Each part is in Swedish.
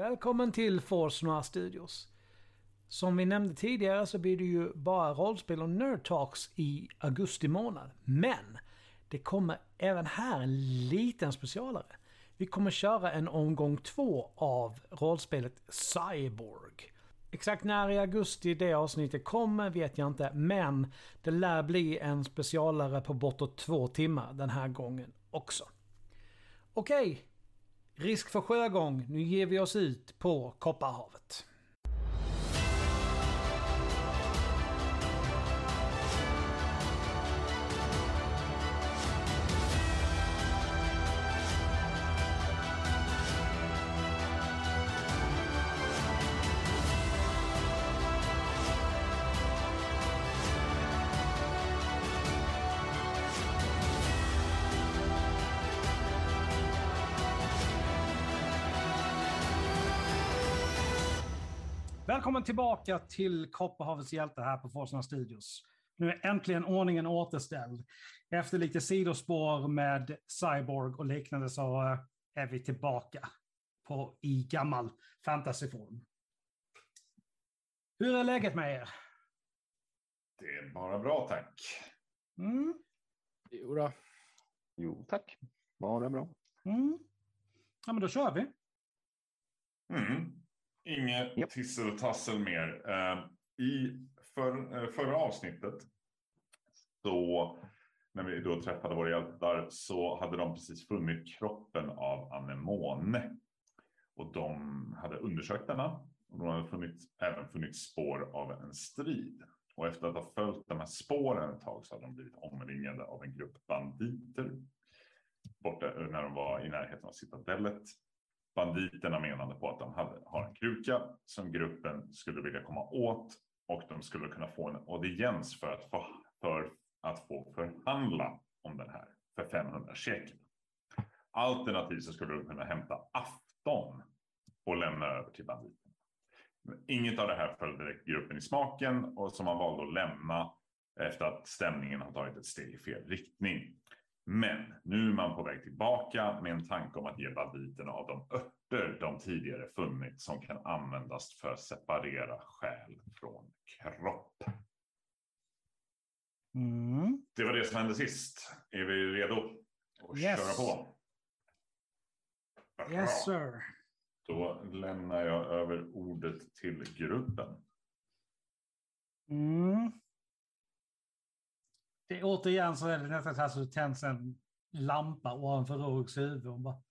Välkommen till Force Noir Studios. Som vi nämnde tidigare så blir det ju bara rollspel och nerd talks i augusti månad. Men det kommer även här en liten specialare. Vi kommer köra en omgång två av rollspelet Cyborg. Exakt när i augusti det avsnittet kommer vet jag inte, men det lär bli en specialare på bortåt två timmar den här gången också. Okej, risk för sjögång. Nu ger vi oss ut på Kopparhavet. Välkommen tillbaka till Kopparhavets hjälte här på Forsarna Studios. Nu är äntligen ordningen återställd. Efter lite sidospår med Cyborg och liknande så eh, är vi tillbaka på, i gammal fantasyform. Hur är läget med er? Det är bara bra tack. Mm, Jo då. Jo, tack. Bara bra. mm. Ja, men då kör vi. Mm. Inget Japp. tissel och tassel mer. Eh, I för, eh, förra avsnittet så när vi då träffade våra hjältar så hade de precis funnit kroppen av Anemone. Och de hade undersökt denna. Och de hade funnit, även funnit spår av en strid. Och efter att ha följt de här spåren ett tag så hade de blivit omringade av en grupp banditer. Borta när de var i närheten av citadellet. Banditerna menade på att de hade, har en kruka som gruppen skulle vilja komma åt och de skulle kunna få en audiens för att få, för att få förhandla om den här för 500 shekel. Alternativt så skulle de kunna hämta afton och lämna över till banditerna. Inget av det här föll direkt gruppen i smaken och som man valde att lämna efter att stämningen har tagit ett steg i fel riktning. Men nu är man på väg tillbaka med en tanke om att ge banditerna av de örter de tidigare funnit som kan användas för att separera själ från kropp. Mm. Det var det som hände sist. Är vi redo att Yes. köra på? Bra. Yes sir. Då lämnar jag över ordet till gruppen. Mm. Det är återigen så är det nästan så så det tänds en lampa ovanför Rogs huvud. Och bara,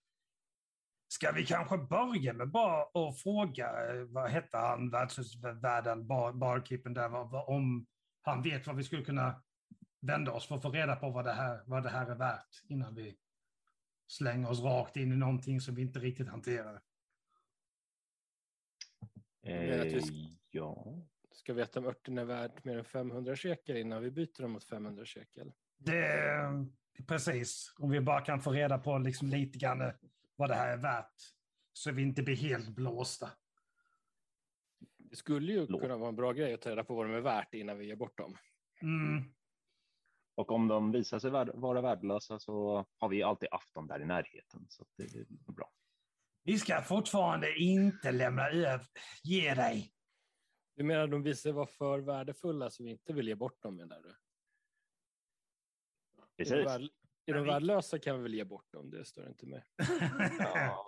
Ska vi kanske börja med bara att fråga, eh, vad hette han, värdshusvärden, bar, barkeepern där, om han vet vad vi skulle kunna vända oss för att få reda på vad det här, vad det här är värt innan vi slänger oss rakt in i någonting som vi inte riktigt hanterar. att Eh, ja. Ska veta om örten är värt mer än 500 shekel innan vi byter dem mot 500 shekel. Det är precis, om vi bara kan få reda på liksom lite grann vad det här är värt. Så vi inte blir helt blåsta. Det skulle ju kunna vara en bra grej att ta reda på vad de är värt innan vi ger bort dem. Mm. Och om de visar sig värd- vara värdelösa så har vi alltid afton där i närheten. Så det är bra. Vi ska fortfarande inte lämna över, ge dig. Du menar att de visar sig vara för värdefulla så vi inte vill ge bort dem menar du? Är de, Precis. värd, är de värdelösa kan vi väl ge bort dem, det står inte med. Ja.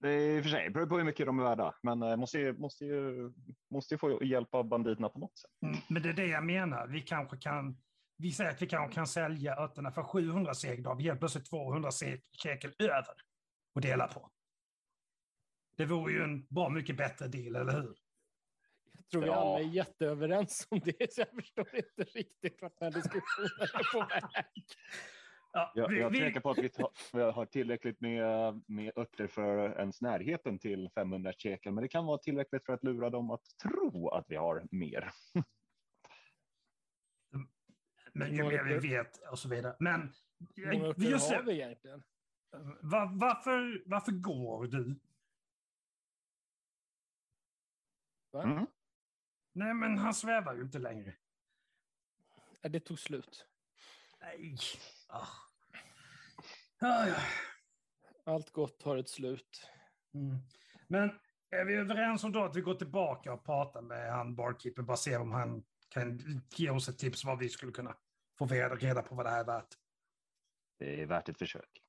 Det är i och för sig, det beror på hur mycket de är värda. Men eh, måste ju, måste ju, måste ju få hjälp av banditerna på något sätt. Mm, Men det är det jag menar. Vi kanske kan, vi säger att vi kanske kan sälja örterna för 700 sekel. Då har vi helt plötsligt 200 se- shekel över att dela på. Det vore ju en bra mycket bättre deal, eller hur? Tror vi Ja. alla är jätteöverens om det, så jag förstår inte riktigt vart den här diskussionen är på väg. Ja, Jag, vi- jag vi- tänker på att vi, tar, vi har tillräckligt med, med örter för ens närheten till 500 shekel. Men det kan vara tillräckligt för att lura dem att tro att vi har mer. Men ju mer vi vet och så vidare. Men just har vi egentligen? va- varför, varför går du? Va? Mm. Nej, men han svävar ju inte längre. Ja, Det tog slut. Nej. Ah. Ah, ja. Allt gott har ett slut. Mm. Men är vi överens om då att vi går tillbaka och pratar med han barkeeper, bara se om han kan ge oss ett tips vad vi skulle kunna få reda reda på vad det här är värt. Det är värt ett försök.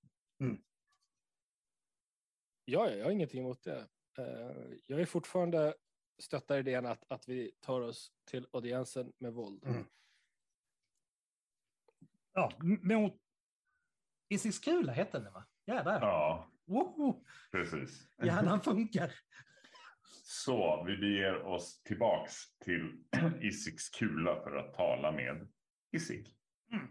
Ja, jag har ingenting emot det. Eh, Jag är fortfarande stöttar idén att, att vi tar oss till audiensen med våld. Mm. Ja, mot... Isis Kula hette den va? Jävlar. Ja, Woho! precis. Hjärnan funkar. Så vi beger oss tillbaks till Isiks kula för att tala med Isik. Mm.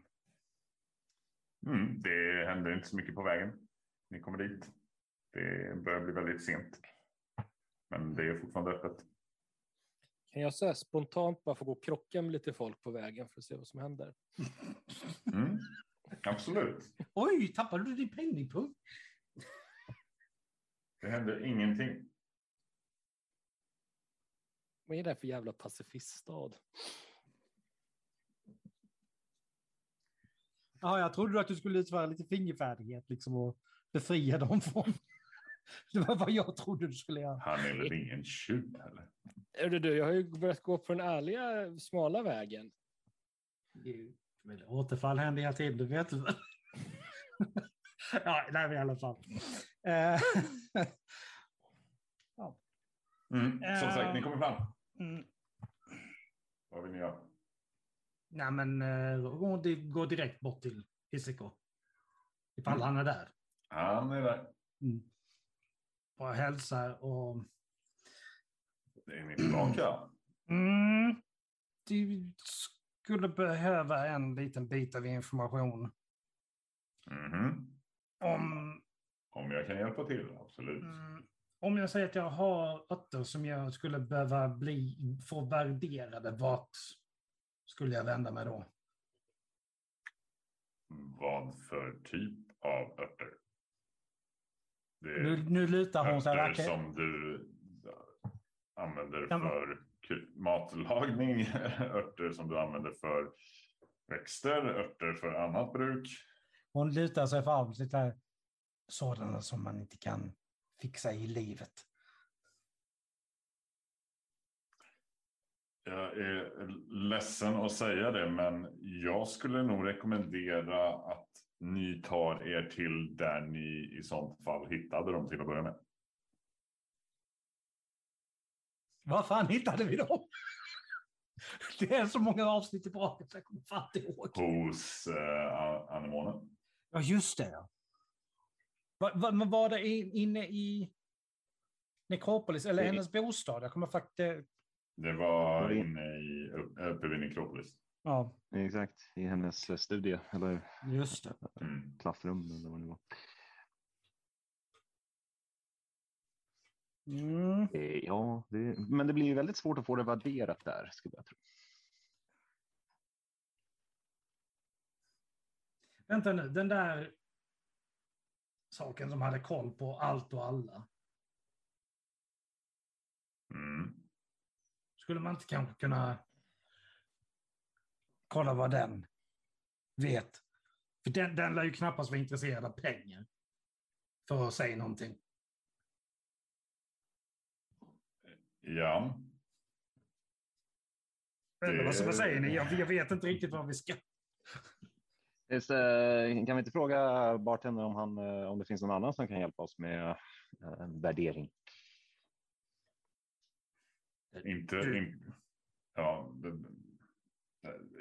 Mm, det händer inte så mycket på vägen. Ni kommer dit. Det börjar bli väldigt sent. Men det är fortfarande öppet. Kan jag säga spontant bara få gå och krocka med lite folk på vägen för att se vad som händer? Mm, absolut. Oj, tappade du din penningpung? Det händer ingenting. Vad är det här för jävla pacifiststad? Ja, jag trodde att du skulle utföra lite fingerfärdighet liksom och befria dem från... Det var vad jag trodde du skulle göra. Han är väl ingen tjuv heller? Är det du, jag har ju börjat gå på den ärliga, smala vägen. Men återfall händer hela tiden, du vet du väl? ja, nej, men i alla fall. Eh, Mm, som sagt, ni kommer fram. mm, Vad vill ni göra? nej, men eh, gå, di- gå direkt bort till Isiko. Ifall Mm. han är där. Han är där. Mm. Bara hälsar och... Det är ni tillbaka. Mm, du skulle behöva en liten bit av information Mhm. om Om jag kan hjälpa till, absolut. Mm, om jag säger att jag har örter som jag skulle behöva bli, få värderade, vart skulle jag vända mig då? Vad för typ av örter? Nu, nu lutar hon sig verkligen. som du använder för matlagning, örter som du använder för växter, örter för annat bruk. Hon lutar sig fram lite. Sådana som man inte kan fixa i livet. Jag är ledsen att säga det, men jag skulle nog rekommendera att ni tar er till där ni i sånt fall hittade dem till att börja med. Var fan hittade vi dem? Det är så många avsnitt tillbaka så jag kommer fan inte ihåg. Hos eh, anemonen. Ja, just det. Ja. Va, va, men var det in, inne i Nekropolis, eller Det- hennes bostad? Jag kommer faktiskt... Det var inne i, upp- uppe vid Nekropolis. Ja, Exakt, i hennes studie eller just det. Mm. klassrum eller vad det var. Mm. Eh, Ja, det, men det blir ju väldigt svårt att få det värderat där skulle jag tro. Vänta nu, den där saken som hade koll på allt och alla. Mm. Skulle man inte kanske kunna kolla vad den vet? För den, den lär ju knappast vara intresserad av pengar. För att säga någonting. Ja, Eller vad, Det- vad säger ni? Jag, jag vet inte riktigt vad vi ska... Just, Kan vi inte fråga bartendern om, han, eh, om det finns någon annan som kan hjälpa oss med eh, värdering? inte... In, ja,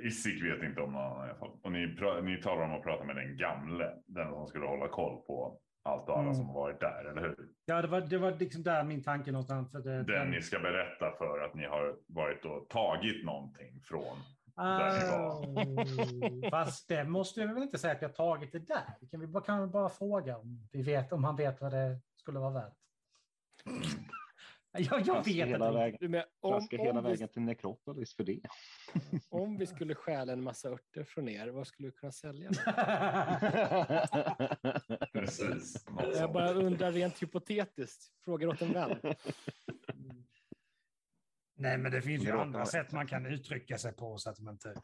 Isik vet inte om någon annan i alla fall. Och ni, ni talar om att prata med den gamle. Den som skulle hålla koll på allt och alla Mm. som har varit där, eller hur? Ja, det var, det var liksom där min tanke någonstans. För det, Den ni ska berätta för att ni har varit och tagit någonting från. Oh, fast det måste vi väl inte säga att vi har tagit det där. Kan vi bara, kan vi bara fråga om, vi vet, om han vet vad det skulle vara värt. Jag, jag vet hela vägen, Du med, om, traska hela om, vi, vägen till Nekropolis för det. om vi skulle stjäla en massa örter från er, vad skulle vi kunna sälja? Jag bara undrar rent hypotetiskt, frågar åt en vän. Nej, men det finns ju andra sätt man kan uttrycka sig på så att man inte...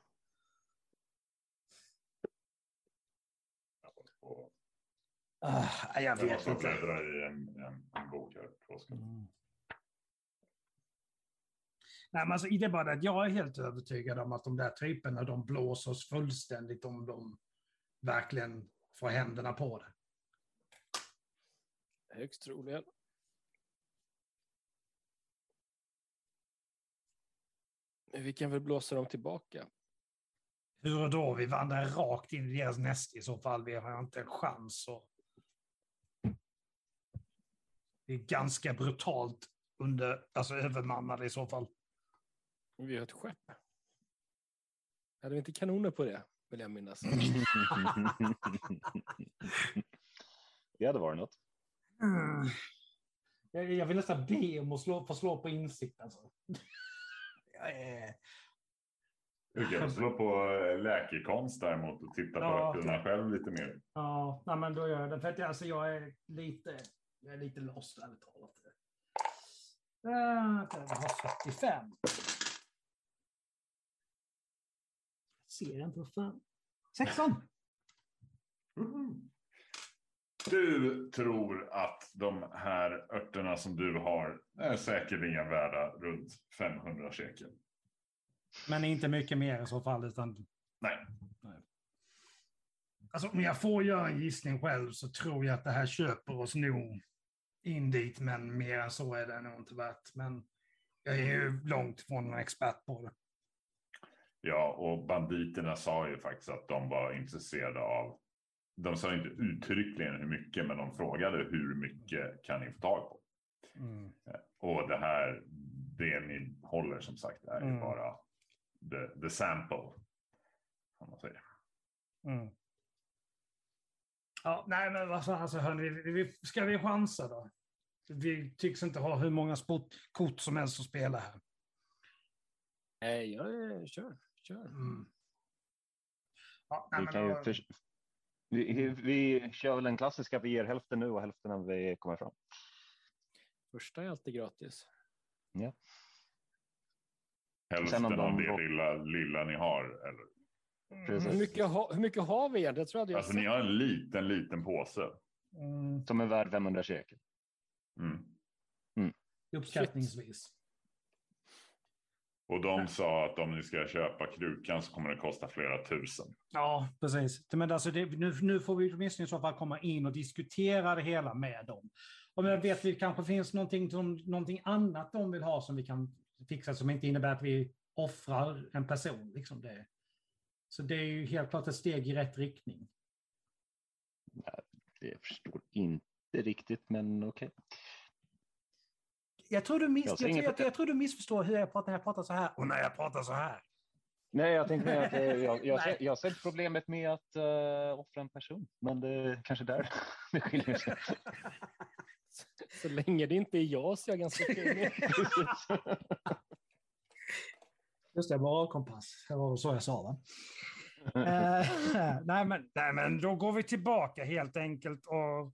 Ah, jag Jag vet inte. dra i en, en, en bok här. Nej, men alltså, det är bara det att jag är helt övertygad om att de där typerna, de blåser oss fullständigt om de verkligen får händerna på det. Högst troligen. Men vi kan väl blåsa dem tillbaka. Hur då? Vi vandrar rakt in i deras näste i så fall. Vi har inte en chans. Och... Det är ganska brutalt under, alltså övermannade i så fall. Vi har ett skepp. Hade vi inte kanoner på det, vill jag minnas. det hade varit något. Mm. Jag, jag vill nästan be om att slå, få slå på insikt. Alltså. Är... Du kan slå på eh, läkekonst däremot och titta på Ja. öppna själv lite mer. Ja, nej, men då gör jag det. För att jag, alltså, jag är lite, jag är lite lost ärligt talat. Uh, jag har 45. Jag ser inte vad fan. 16! Du tror att de här örterna som du har är säkerligen värda runt 500 shekel. Men inte mycket mer i så fall. Utan, Nej, alltså, om jag får göra en gissning själv så tror jag att det här köper oss nog in dit. Men mer än så är det nog inte värt. Men jag är ju långt ifrån en expert på det. Ja, och banditerna sa ju faktiskt att de var intresserade av. De sa inte uttryckligen hur mycket, men de frågade hur mycket kan ni få tag på? Mm. Och det här, det ni håller som sagt är ju Mm. bara the, the sample. Kan man säga. Mm. Ja, nej, men vad fan, alltså, hörni, vi, vi, ska vi chansa då? Vi tycks inte ha hur många sport, kort som helst att spela här. Nej, jag är- kör. kör. Mm. Ja, nej, Vi, kan ju förs- vi, vi kör väl den klassiska, vi ger hälften nu och hälften när vi kommer fram. Första är alltid gratis. Hälften Sen om av de det då- lilla, lilla ni har. Eller? Precis. Hur mycket, ha, hur mycket har vi egentligen? Jag tror jag Alltså ni har en liten, liten påse. Mm, Som är värd 500 shekel. Mm. uppskattningsvis. Och de sa att om ni ska köpa krukan så kommer det kosta flera tusen. Ja, precis. Men alltså det, nu, nu får vi åtminstone i så fall komma in och diskutera det hela med dem. Om jag vet det kanske finns någonting, som, någonting annat de vill ha som vi kan fixa som inte innebär att vi offrar en person. Liksom det. Så det är ju helt klart ett steg i rätt riktning. Jag förstår inte riktigt, men okej. Jag tror, du miss, Jag jag, jag, jag, tror du missförstår hur jag pratar när jag pratar så här och när jag pratar så här. Nej, jag tänkte mer att eh, jag, jag, ser, jag ser problemet med att uh, offra en person, men det är kanske där det skiljer sig. Så länge det inte är jag så är jag ganska. Precis. Just det, moralkompass. Det var så jag sa va? Eh, nej, men, nej, men då går vi tillbaka helt enkelt. Och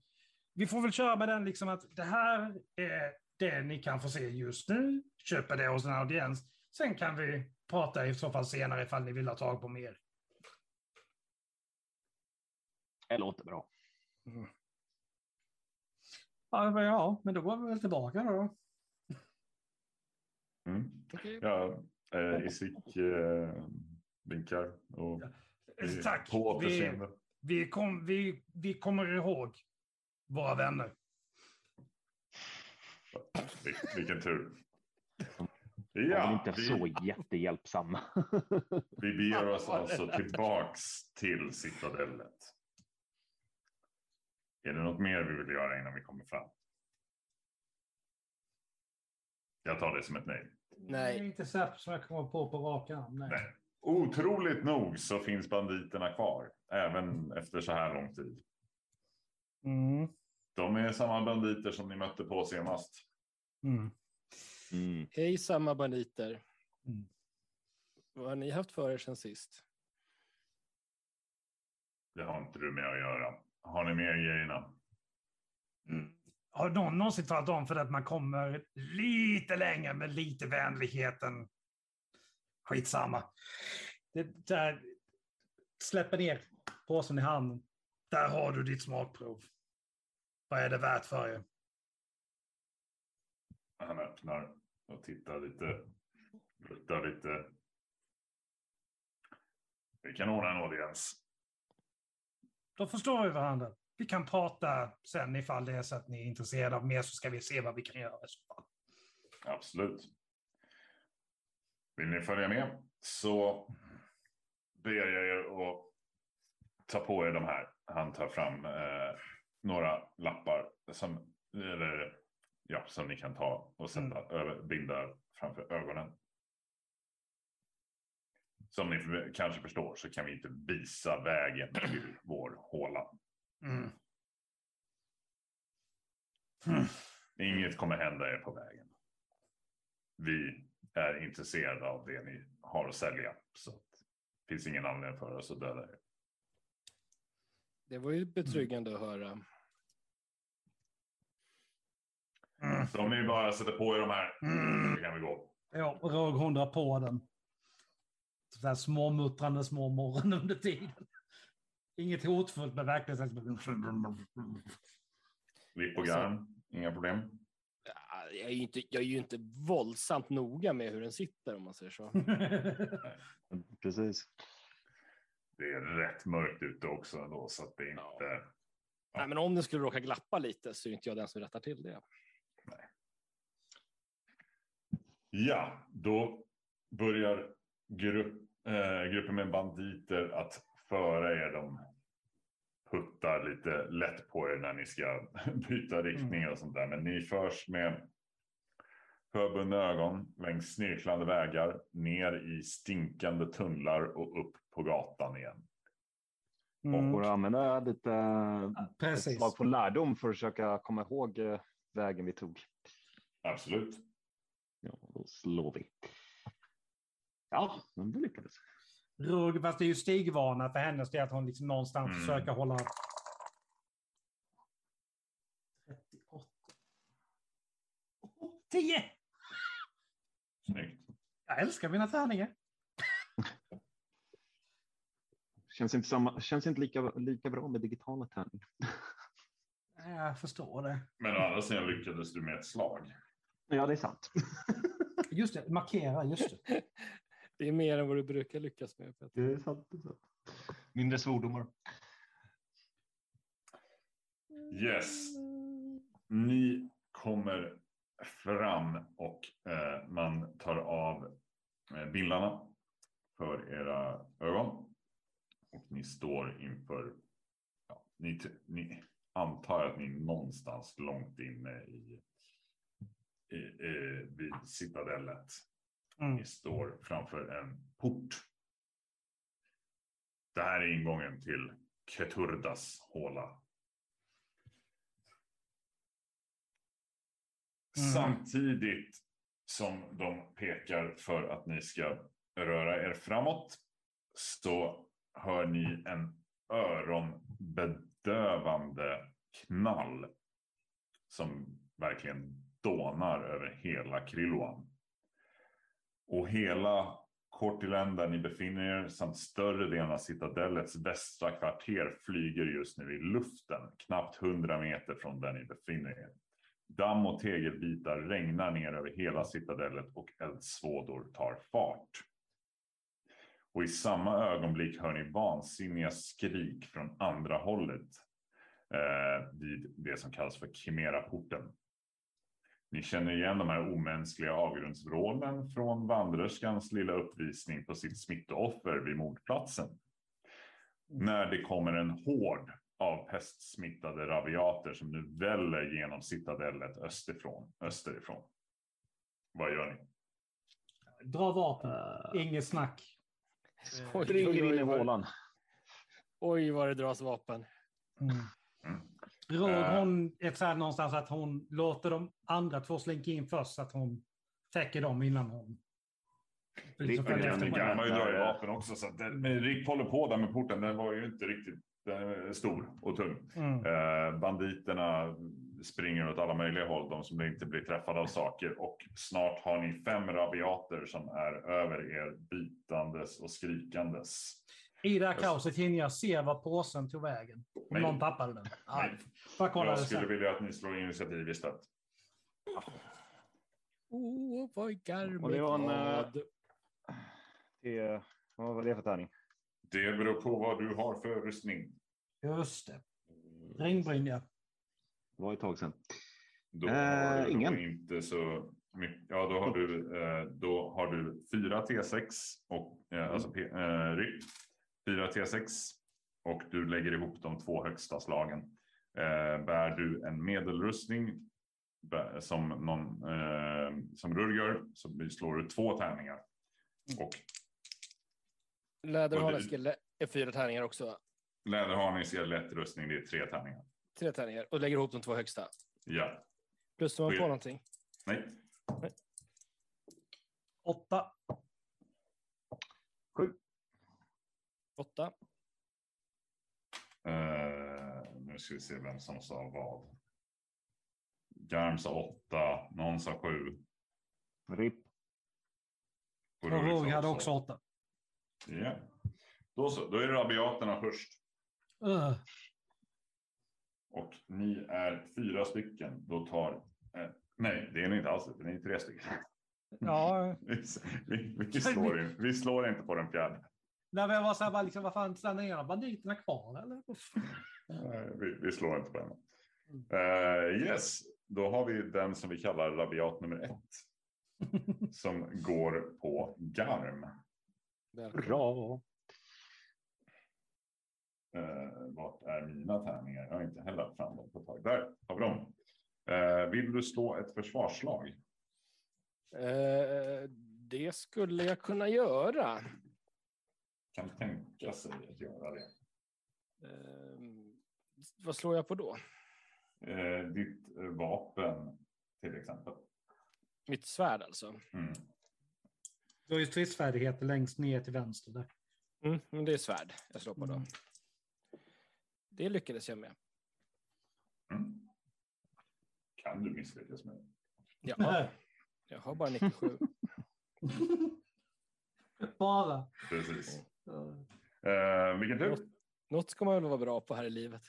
vi får väl köra med den liksom att det här är det ni kan få se just nu. Köpa det hos en audiens. Sen kan vi prata i så fall senare ifall ni vill ha tag på mer. Det låter bra. Ja, men ja, men då går vi väl tillbaka då. Mm. Ja, eh, Isik eh, vinkar. Och vi- Tack. På Vi, återseende. vi, kom, vi, vi kommer ihåg våra vänner. Vil- Vilken tur. Ja, inte vi, så jättehjälpsamma. vi beger oss alltså tillbaks till citadellet. Är det något mer vi vill göra innan vi kommer fram? Jag tar det som ett nej. Nej. Det är inte här som jag kommer på på rak arm. Nej. Nej. Otroligt nog så finns banditerna kvar, även efter så här lång tid. Mm. De är samma banditer som ni mötte på senast. Mm. Mm. Hej samma banditer. Mm. Vad har ni haft för er sen sist? Det har inte du med att göra. Har ni mer grejerna? Mm. Har någon någonsin talat om för att man kommer lite längre med lite vänligheten? Skitsamma. Det där, släpper ner påsen i handen. Där har du ditt smakprov. Vad är det värt för er? Han öppnar och tittar lite. Luktar lite. Vi kan ordna en audiens. Då förstår vi varandra. Vi kan prata sen ifall det är så att ni är intresserade av mer så ska vi se vad vi kan göra. i så fall. Absolut. Vill ni följa med så ber jag er att ta på er de här. Han tar fram eh, några lappar som, eller, ja, som ni kan ta och sätta över, binda framför ögonen. Som ni kanske förstår så kan vi inte visa vägen till vår håla. Mm. Mm. Inget kommer hända er på vägen. Vi är intresserade av det ni har att sälja. Så det finns ingen anledning för oss att döda er. Det var ju betryggande att höra. Mm. Så om ni bara sätter på er de här Mm. så kan vi gå. Ja, Rög hon drar på den. Så där småmuttrande små morgon under tiden. Inget hotfullt men verkligen så här- Vipp och garn, inga problem. Ja, Jag är, ju inte, jag är ju inte våldsamt noga med hur den sitter om man säger så. Precis. Det är rätt mörkt ute också ändå så att det är inte... Nej, men om det skulle råka glappa lite så är inte jag den som rättar till det. Ja, då börjar grupp, eh, gruppen med banditer att föra er. De puttar lite lätt på er när ni ska byta riktning och sånt där. Men ni förs med förbundna ögon längs snirklande vägar ner i stinkande tunnlar och upp på gatan igen. Mm. Får använda lite Precis. slag på lärdom för att försöka komma ihåg eh, vägen vi tog. Absolut. Slår vi. Ja, men det lyckades. Rugg, fast det är ju stigvana för hennes del att hon liksom någonstans Mm. försöker hålla... 38. 10! Snyggt. Jag älskar mina tärningar. Känns inte, samma, känns inte lika, lika bra med digitala tärningar. Jag förstår det. Men å andra sidan lyckades du med ett slag. Ja, det är sant. Just det, markera, just det. Det är mer än vad du brukar lyckas med. Peter. Det är sant. Det är sant. Mindre svordomar. Yes. Ni kommer fram och eh, man tar av eh, billarna för era ögon. Och ni står inför, ja, ni, ni antar att ni är någonstans långt inne i, i, i vid citadellet. Mm. Ni står framför en port. Det här är ingången till Keturdas håla. Mm. Samtidigt som de pekar för att ni ska röra er framåt så hör ni en öronbedövande knall som verkligen dånar över hela Krilloan. Och hela Kortilen där ni befinner er samt större delen av citadellets västra kvarter flyger just nu i luften, knappt 100 meter från där ni befinner er. Damm och tegelbitar regnar ner över hela citadellet och eldsvådor tar fart. Och i samma ögonblick hör ni vansinniga skrik från andra hållet eh, vid det som kallas för Kimeraporten. Ni känner igen de här omänskliga avgrundsvrålen från vandrerskans lilla uppvisning på sitt smittooffer vid mordplatsen. När det kommer en hård av pestsmittade rabiater som nu väller genom citadellet österifrån. österifrån. Vad gör ni? Dra vapen. Uh, Inget snack. Oj, springer in i vad- hålan. Oj, vad det dras vapen. Mm. Mm. Rög Eh. hon är så här någonstans att hon låter de andra två slinka in först så att hon täcker dem innan hon... Rick kan ju med. kan man ju dra i vapen också. Så att det, men Rick håller på där med porten. Den var ju inte riktigt den är stor och tung. Mm. Eh, banditerna springer åt alla möjliga håll, de som inte blir träffade av saker. Och snart har ni fem rabiater som är över er bitandes och skrikandes. I det här kaoset hinner jag se var påsen tog vägen. Om någon tappade den. Nej. Nej. Jag skulle vilja att ni slår initiativ istället. Oh, vad eh, är Och det var en... eh, det, vad var det för tärning? Det beror på vad du har för rustning. Just det. Regnbrynja. Det var ett tag sedan. Då Eh, har du ingen. inte så mycket. Ja, då har du, eh, då har du fyra T6 och eh, alltså P, eh, 4 T6 och du lägger ihop de två högsta slagen. Eh, bär du en medelrustning som, någon, eh, som Rur gör så slår du två tärningar. Mm. Och, Läderhanens är fyra tärningar också. Läderhanens är lätt rustning, det är tre tärningar. Tre tärningar och lägger ihop de två högsta. Ja. Plus man på någonting. Nej. Nej. Åtta. Sju. Åtta. Eh, nu ska vi se vem som sa vad. Garm sa åtta, någon sa sju. RIP. Roger hade också åtta. Ja. Då, så, då är det rabiaterna först. Uh, Och ni är fyra stycken. Då tar... Eh, nej, det är ni inte alls. Ni är tre stycken. ja, Vi, vi, vi, slår in, vi slår inte på den fjärde. När vi var så här, bara liksom, vad fan, stannar ena banditerna kvar eller? Eh, Vi, vi slår inte på den. Eh, yes, då har vi den som vi kallar rabiat nummer ett. som går på Garm. Välkommen. Bra. Eh, vart är mina tärningar? Jag har inte heller fram dem på ett tag. Där har vi dem. Eh, vill du slå ett försvarslag? Eh, det skulle jag kunna göra. Kan tänka sig att göra det. Eh, vad slår jag på då? Eh, ditt eh, vapen till exempel. Mitt svärd alltså. Mm. Du har ju stridsfärdigheter längst ner till vänster där. Mm, men det är svärd jag slår på då. Mm. Det lyckades jag med. Mm. Kan du misslyckas med? Ja, jag har bara 97. Bara. Precis. Uh, Eh, vilken tur. Något ska man väl vara bra på här i livet.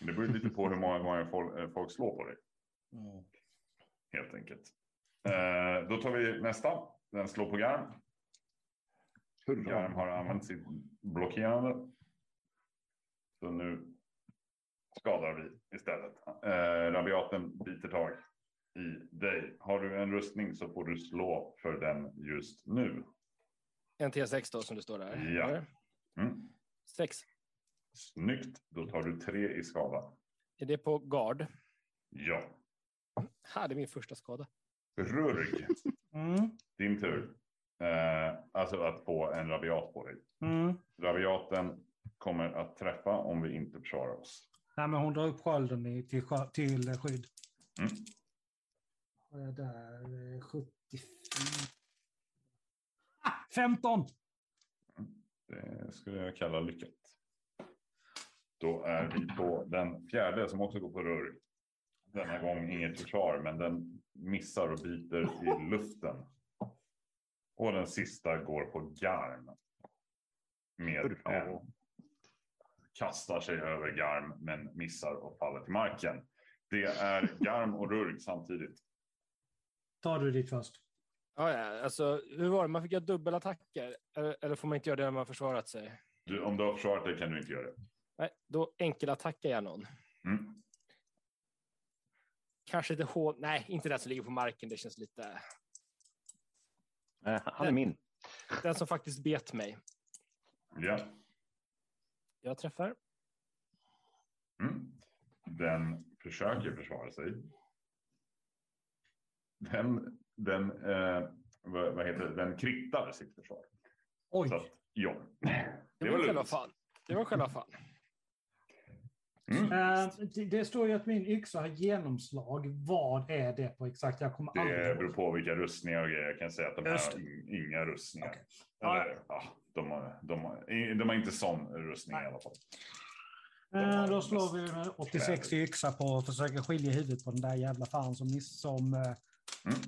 Det beror lite på hur många gånger folk, eh, folk slår på dig. mm. Helt enkelt. Eh, då tar vi nästa. Den slår på Garm. Garm har använt sitt blockerande. Så nu skadar vi istället. Eh, rabiaten biter tag i dig. Har du en rustning så får du slå för den just nu. En T6 då som det står där. Ja. Mm. Sex. Snyggt. Då tar du tre i skada. Är det på gard? Ja. Här är min första skada. Rurg. Mm. Din tur. Eh, alltså att få en rabiat på dig. Mm. Rabiaten kommer att träffa om vi inte försvarar oss. Nej, men hon drar upp skölden i, till, till eh, skydd. Mm. Har jag där eh, 75? Ah, 15! Det skulle jag kalla lyckat. Då är vi på den fjärde som också går på rör. Denna gång inget försvar, men den missar och biter i luften. Och den sista går på garm. Med en. Kastar sig över garm, men missar och faller till marken. Det är garm och rurg samtidigt. Tar du ditt först? Ja, ja, alltså, hur var det? Man fick göra dubbelattacker. Eller, eller får man inte göra det när man har försvarat sig? Du, om du har försvarat dig kan du inte göra det. Nej, då enkelattackar jag någon. Mm. Kanske lite hål. Nej, inte den som ligger på marken. Det känns lite... Eh, han är min. Den som faktiskt bet mig. Ja. Jag träffar. Mm. Den försöker försvara sig. Den, den, eh, vad, vad heter det? den krittar sitt försvar. Oj! Så att, ja. Det, Det var var själva fan. Det var själva fan. Mm. Eh, det, det står ju att min yxa har genomslag. Vad är det på exakt? Jag kommer aldrig Det ihåg. beror på vilka rustningar och grejer. Jag kan säga att de här Just har in- inga rustningar. Okej. Eller, ja, de, har, de, har, de har inte sån rustning i alla fall. Eh, då slår vi med 86 i yxa på och försöker skilja huvudet på den där jävla fan som, som eh, Mm.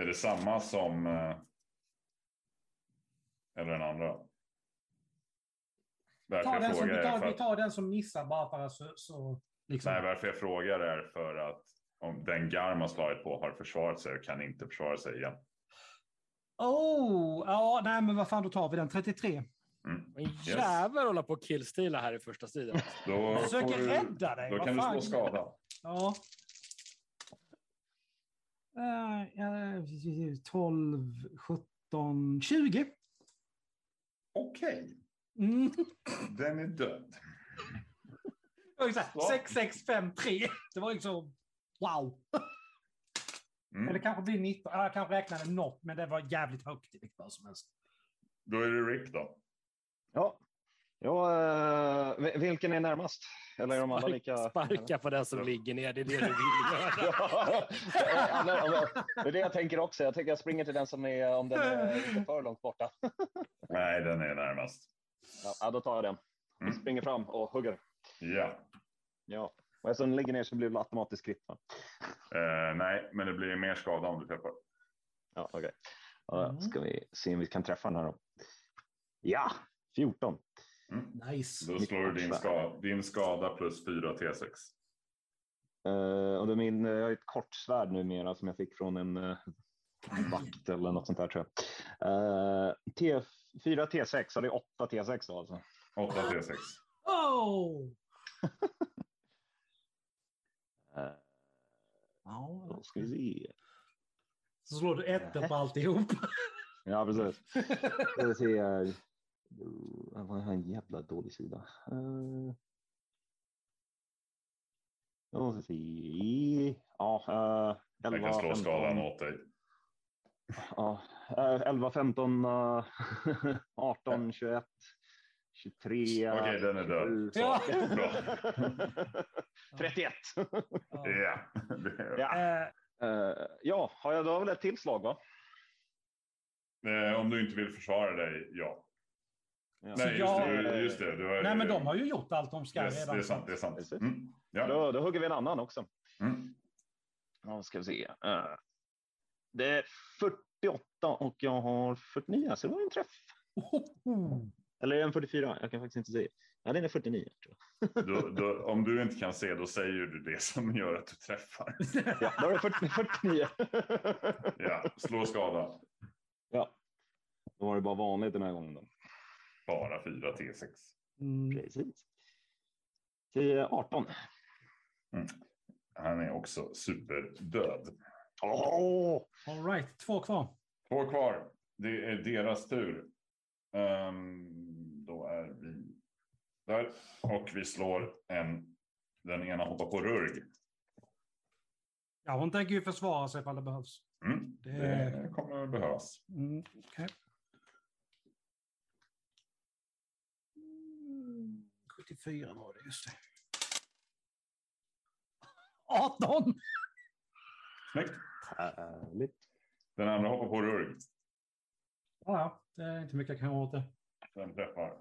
Är det samma som... eh, Eller den andra? Varför Ta den, som, vi, är tar, vi tar den som missar bara för att så... så liksom. Nej, varför jag frågar är för att om den Garm har slagit på har försvarat sig och kan inte försvara sig igen. Oh! Ja, nej men vad fan, då tar vi den. 33. Mm. En jävel hålla på och killstila här i första striden. Då, försöker du, rädda dig. då vad kan du fan. slå skada. Ja. Uh, 12, 17, 20. Okej, Mm. den är död. Det var ju så här, Ja. 6, 6, 5, 3. Det var liksom wow. Mm. Eller kanske blir 19. Ja, Jag kanske räknade något, men det var jävligt högt i vilket fall som helst. Då är det Rick då. Ja, ja eh, vil- vilken är närmast? Eller är de alla lika? Sparka på den som ligger ner, det är det du vill göra. Ja, det är det jag tänker också. Jag tänker jag springer till den som är, om den är inte för långt borta. Nej, den är närmast. Ja, då tar jag den. Mm. Springer fram och hugger. Ja. Ja, och eftersom den ligger ner så blir det automatiskt kritt. va? Eh, nej, men det blir mer skada om du träffar. Ja, okej. Mm. ska vi se om vi kan träffa den här då. Ja, 14. Nice. Då slår du din skada, din skada plus 4 T6. Uh, och då min, jag har ett kort svärd numera som jag fick från en uh, vakt eller något sånt där tror jag. Uh, T, 4 T6, så det är 8 T6 då alltså. 8 T6. Oh! Uh, Ja, då ska vi se. så slår du ettor på alltihop. Ja, precis. Ska vi se här. Jag har en jävla dålig sida. Uh, då ska vi se. Ja, uh, Jag 11, kan slå 15. skadan åt dig. Ja, eh, 11, 15, eh, 18, 21, 23. Okej, den är död. 27, så. Ja. Bra. 31. Ja. Ja. Eh, Eh, ja, har jag då väl ett tillslag va? Eh, om du inte vill försvara dig, ja. Ja. Nej, just, jag- det, just det. Du har, nej, men de har ju gjort allt de ska Yes, redan. det är sant. Det är sant. Mm. Ja. Då, då hugger vi en annan också. Mm. Ja, ska vi se. Eh, det är 48 och jag har 49, så det var en träff. Eller är den 44? Jag kan faktiskt inte säga. Ja, den är 49. Tror jag. Då, då, om du inte kan se, då säger du det som gör att du träffar. Ja, då är det 40, 49. Ja, slå skada. ja. Då var det bara vanligt den här gången. Då. Bara 4 T6. Mm. Precis. Till 18. Han är också superdöd. Åh! All right, två kvar. Två kvar. Det är deras tur. Ehm, då är vi där. Och vi slår en. Den ena hoppar på rurg. Ja, hon tänker ju försvara sig ifall det behövs. Mm. Det- Det kommer att behövas. Mm, okej. 74 var det, just det. 18! Snyggt. Härligt. Den andra hoppar på rurg. Ja, ja, det är inte mycket jag kan göra åt det. Den träffar.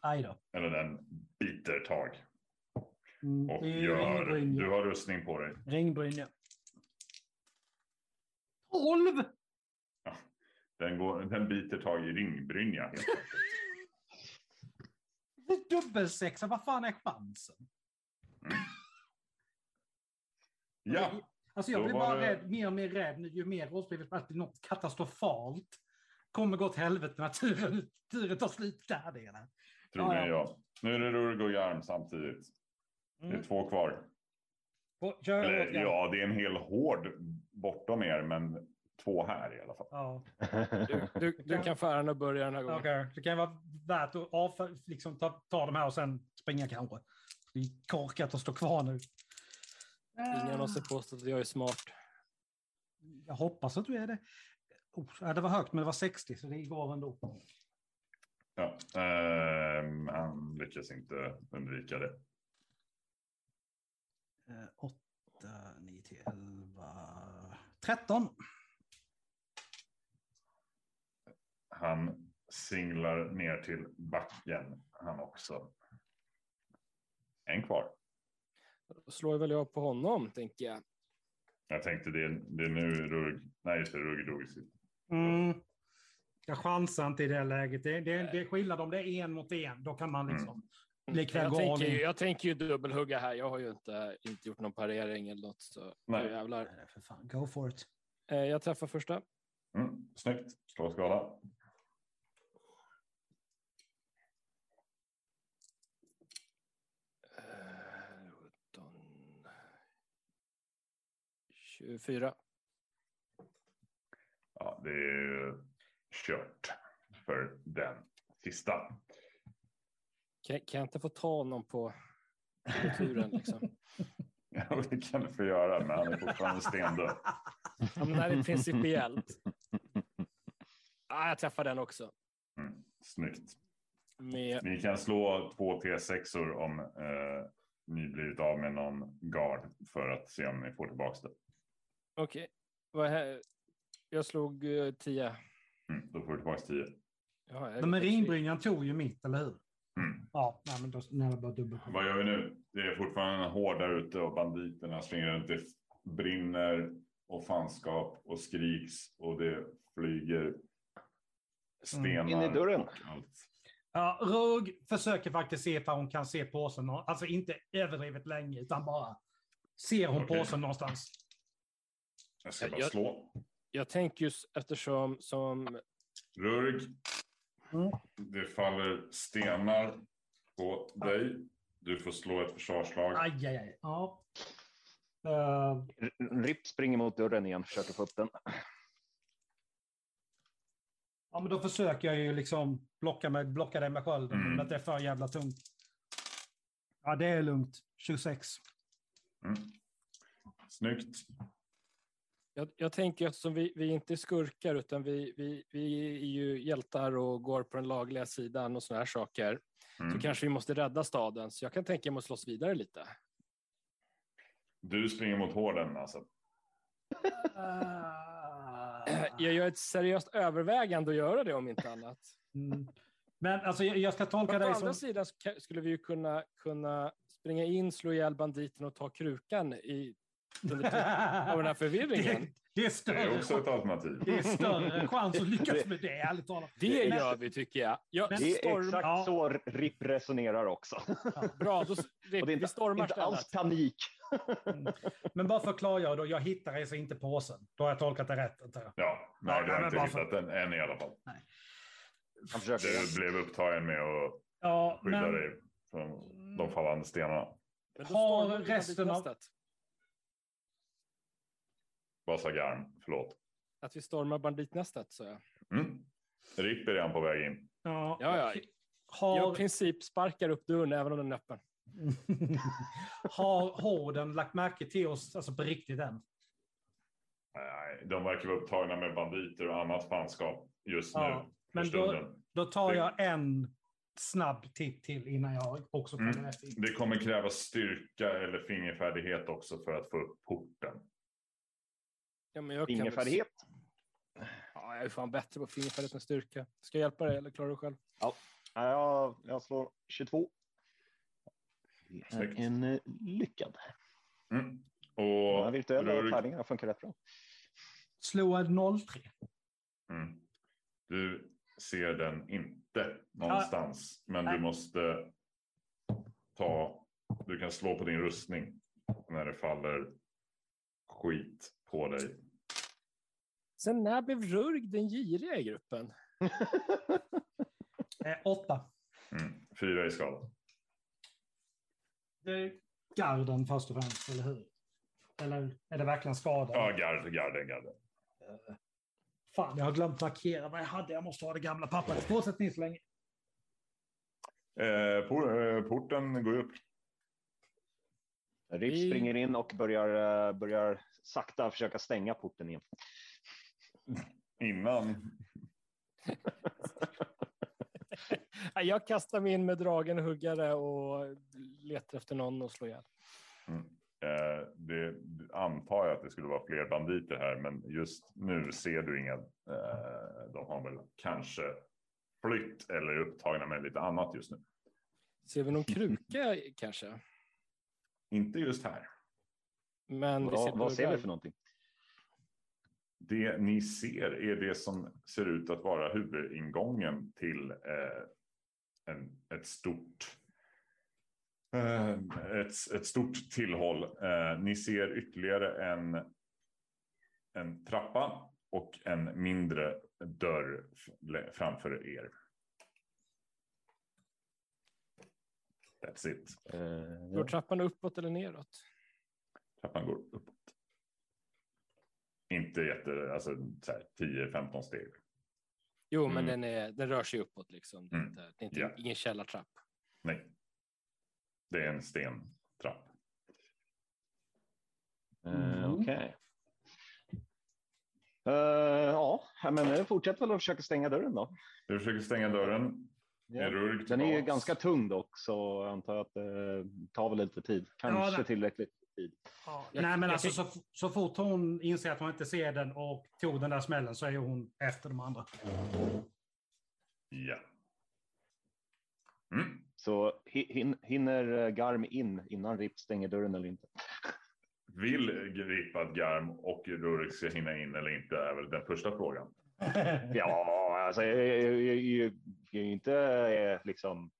Aj då. Eller den biter tag. Mm, Och gör. Du ja. har rustning på dig. Ringbryn, ja. 12! Den, går, den biter tag i ringbrynja. helt enkelt. Dubbelsexa, vad fan är chansen? Ja, Alltså jag blir bara det- rädd, mer och mer rädd nu ju mer rollspelet spelas. Det blir något katastrofalt. Kommer gå åt helvete när turen, turen tar slut där. Det är troligen Ja. Nu är det Rurg och Garm samtidigt. Det är Mm. två kvar. Kör Eller ja, det är en hel hård bortom er, men två här i alla fall. ja. Du, du, du kan få äran att börja den här gången. Okej, det kan vara värt att av, liksom, ta, ta de här och sen springa kanske. Det är korkat att stå kvar nu. Ingen måste påstå att jag är smart. Jag hoppas att du är det. Oh, det var högt, men det var 60, så det går ändå. Ja, ehm, han lyckas inte undvika det. 8, 9 till 11, 13. Han singlar ner till backen, han också. En kvar. Då slår väl jag på honom, tänker jag. Jag tänkte det, det är nu Rurg, nej just det, Rurg drog sitt. Mm. Jag chansar inte i det läget. Det, det, det är skillnad om det är en mot en. Då kan man liksom likväl Jag tänker, ju- in. jag tänker ju dubbelhugga här. Jag har ju inte, inte gjort någon parering eller något. Så Nej. nu jävlar. Nej, för fan. Go for it. Eh, Jag träffar första. Mm, snyggt. Slå skada. 24. Ja, det är ju kört för den sista. Kan, kan jag inte få ta honom på turen liksom? Ja, det kan du få göra, men han är fortfarande stendöd. Ja, men det här är principiellt. Ah, jag träffar den också. Mm, snyggt. Med, Ni kan slå två T6or om eh, ni blivit av med någon guard för att se om ni får tillbaka det. Okej. Vad här? Jag slog eh, 10. Mm, då får du tillbaka 10. Ja, Men marinbrynjan tog ju mitt, eller hur? Mm. Ja, nej, men då när jag bara dubbel. Vad gör vi nu? Det är fortfarande en hård där ute och banditerna springer runt. Det brinner och fanskap och skriks och det flyger stenar. In i dörren. och allt. Ja, Rugg försöker faktiskt se ifall hon kan se påsen. Alltså inte överdrivet länge, utan bara ser hon Okej. påsen någonstans. Jag ska bara Jag- slå. Jag tänker just eftersom som Rurg. Mm. Det faller stenar på dig. Du får slå ett försvarslag. Aj, aj, aj. Ja. Eh, R- Ripp springer mot dörren igen, försöker få upp den. ja, men då försöker jag ju liksom blocka, med, blocka det med skölden. Mm. Men att det är för jävla tungt. Ja, det är lugnt. 26. Mm. Snyggt. Jag, jag tänker eftersom vi, vi inte är skurkar utan vi, vi, vi är ju hjältar och går på den lagliga sidan och såna här saker. Mm. Så kanske vi måste rädda staden. Så jag kan tänka mig att slåss vidare lite. Du springer mot hården alltså. Jag gör ett seriöst övervägande att göra det om inte annat. Mm. Men alltså, jag, jag ska tolka Men å dig andra som... sidan så ka- skulle vi ju kunna, kunna springa in, slå ihjäl banditen och ta krukan i, av den här förvirringen. det, det är Det är större. också ett alternativ. Det är större chans att lyckas med det, ärligt talat. Det gör vi tycker jag. jag Det är storm, exakt ja. så Ripp resonerar också. Bra, då, Och det är vi inte, stormar inte alls panik. Men bara för att klargöra då, jag hittar alltså inte påsen. Då har jag tolkat det rätt. antar jag. Ja, nej, Ja, du nej, har inte hittat den än i alla fall. Igen. Du blev upptagen med att Ja, skydda men dig från de fallande stenarna. Men då Har vi resten av- banditnästet. Vad sa Garm? Förlåt. Att vi stormar banditnästet, så jag. Mm. Ripp är redan på väg in. ja, Ja, ja. Jag har, i princip sparkar upp dörren även om den är öppen. har horden lagt märke till oss alltså på riktigt än? Nej, de verkar vara upptagna med banditer och annat fanskap just Ja, nu. men då-. Då tar jag en snabb titt till innan jag också kommer Mm. Det kommer krävas styrka eller fingerfärdighet också för att få upp porten. Ja, men jag kan väl- Fingerfärdighet. Ja, jag är fan bättre på fingerfärdighet än styrka. Ska jag hjälpa dig eller klarar du själv? Ja, jag, jag slår 22. Det är en eh, lyckad. Mm. Ja, Och virtuella Rurg, tärningar funkar rätt bra. Slå en 03. mm. du ser den inte någonstans, men du måste ta. Du kan slå på din rustning när det faller skit på dig. Sen när blev Rurg den giriga i gruppen? Eh, åtta. Mm. Fyra i skada. Det är garden först och främst, eller hur? Eller är det verkligen skada? Ja, gard, garden, garden. Fan, jag har glömt markera vad jag hade. Jag måste ha det gamla pappret. Fortsätt ni så länge. Eh, por, eh, porten går upp. Vi- springer in och börjar, eh, börjar sakta försöka stänga porten igen. Innan. Ja, Jag kastar mig in med dragen huggare och letar efter någon och slår ihjäl. Mm. Eh, det antar jag att det skulle vara fler banditer här, men just nu ser du inga. Eh, de har väl kanske flytt eller är upptagna med lite annat just nu. Ser vi någon kruka kanske? Inte just här. Men vi ser Vad, vad ser vi för någonting? det ni ser är det som ser ut att vara huvudingången till eh, en, ett stort eh, ett, ett stort tillhåll. Eh, ni ser ytterligare en, en trappa och en mindre dörr framför er. That's it. Eh, Går trappan uppåt eller neråt? Trappan går uppåt. Inte jätte, alltså så här 10-15 steg. Jo, men Mm. den, är, den rör sig uppåt liksom. Det är Mm. inte, det är inte Ja. ingen källartrapp. Nej. Det är en stentrapp. Eh, Mm. Okej. Eh, ja, men jag fortsätter väl att försöka stänga dörren då. Du försöker stänga dörren. Ja. Den är ju ganska tung dock, så jag antar att det tar väl lite tid. Kanske nej. tillräckligt tid. Jag- Nej, men alltså så, så fort hon inser att hon inte ser den och tog den där smällen så är hon efter de andra. Ja. Mm. Så hi- hin, hinner eh, Garm in innan Rip stänger dörren eller inte? Vill Gripad Garm och Rurg ska hinna in eller inte är väl den första frågan. Ja, alltså jag, jag, jag, jag, jag är ju inte eh, liksom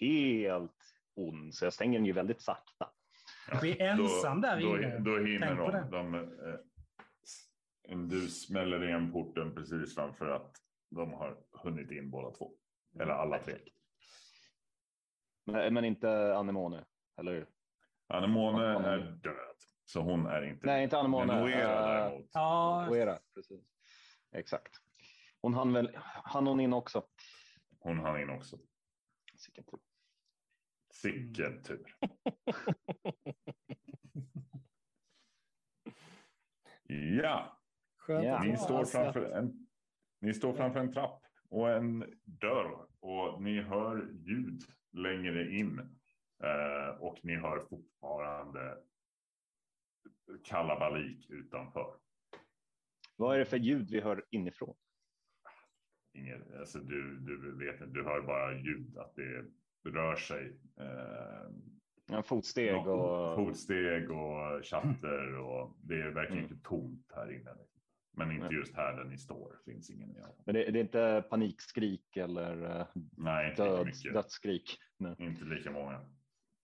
helt ond, så jag stänger den ju väldigt sakta. Ja, Vi är ensam där då, inne. Då, då hinner Tänk på de. det. de eh, en- du smäller igen porten precis framför att de har hunnit in båda två. Eller alla tre. Men, men inte Anemone, eller hur? Anemone är död. Så hon är inte Nej, inte Anemone. Men Oera eh, däremot. Ja, Oera, precis. Exakt. Hon hann väl, hann hon in också? Hon hann in också. Sicken tur. Sicken tur. Ja, Skönt Ja. att ni står, framför en, ni står framför en trapp och en dörr och ni hör ljud längre in. Eh, och ni hör fortfarande kalabalik utanför. Vad är det för ljud vi hör inifrån? Inget, alltså du, du vet inte, du hör bara ljud att det rör sig. Eh, Ja, fotsteg Ja, och... Fotsteg och chatter och det är verkligen Mm. inte tomt här inne. Men inte just här där ni står. Finns ingen. Ja. Men det, det är inte panikskrik eller eh, Nej, inte lika död, mycket. dödsskrik? Nej. Inte lika många.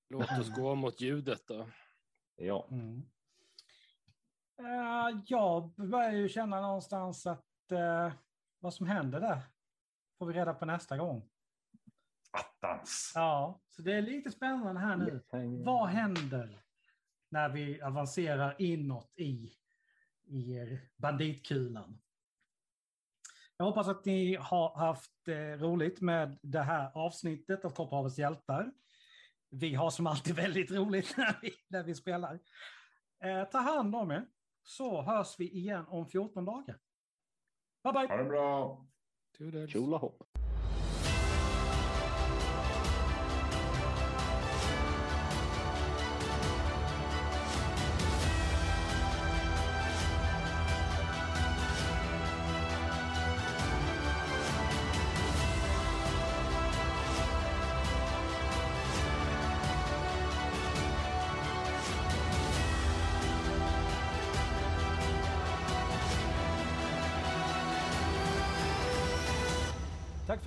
Låt oss gå mot ljudet då. Ja. Mm. Eh, jag börjar ju känna någonstans att eh, vad som händer där får vi reda på nästa gång. Attans! Ja, så det är lite spännande här nu. Vad händer när vi avancerar inåt i, i banditkulan? Jag hoppas att ni har haft eh, roligt med det här avsnittet av Topphavets hjältar. Vi har som alltid väldigt roligt när vi, när vi spelar. Eh, ta hand om er, så hörs vi igen om 14 dagar. Bye bye! Ha det bra! Toodles.